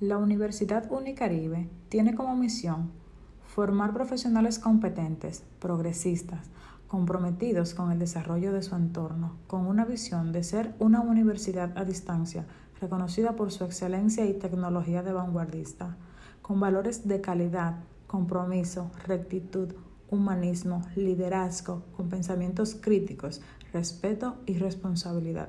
La Universidad Unicaribe tiene como misión formar profesionales competentes, progresistas, comprometidos con el desarrollo de su entorno, con una visión de ser una universidad a distancia, reconocida por su excelencia y tecnología de vanguardista, con valores de calidad, compromiso, rectitud, humanismo, liderazgo, con pensamientos críticos, respeto y responsabilidad.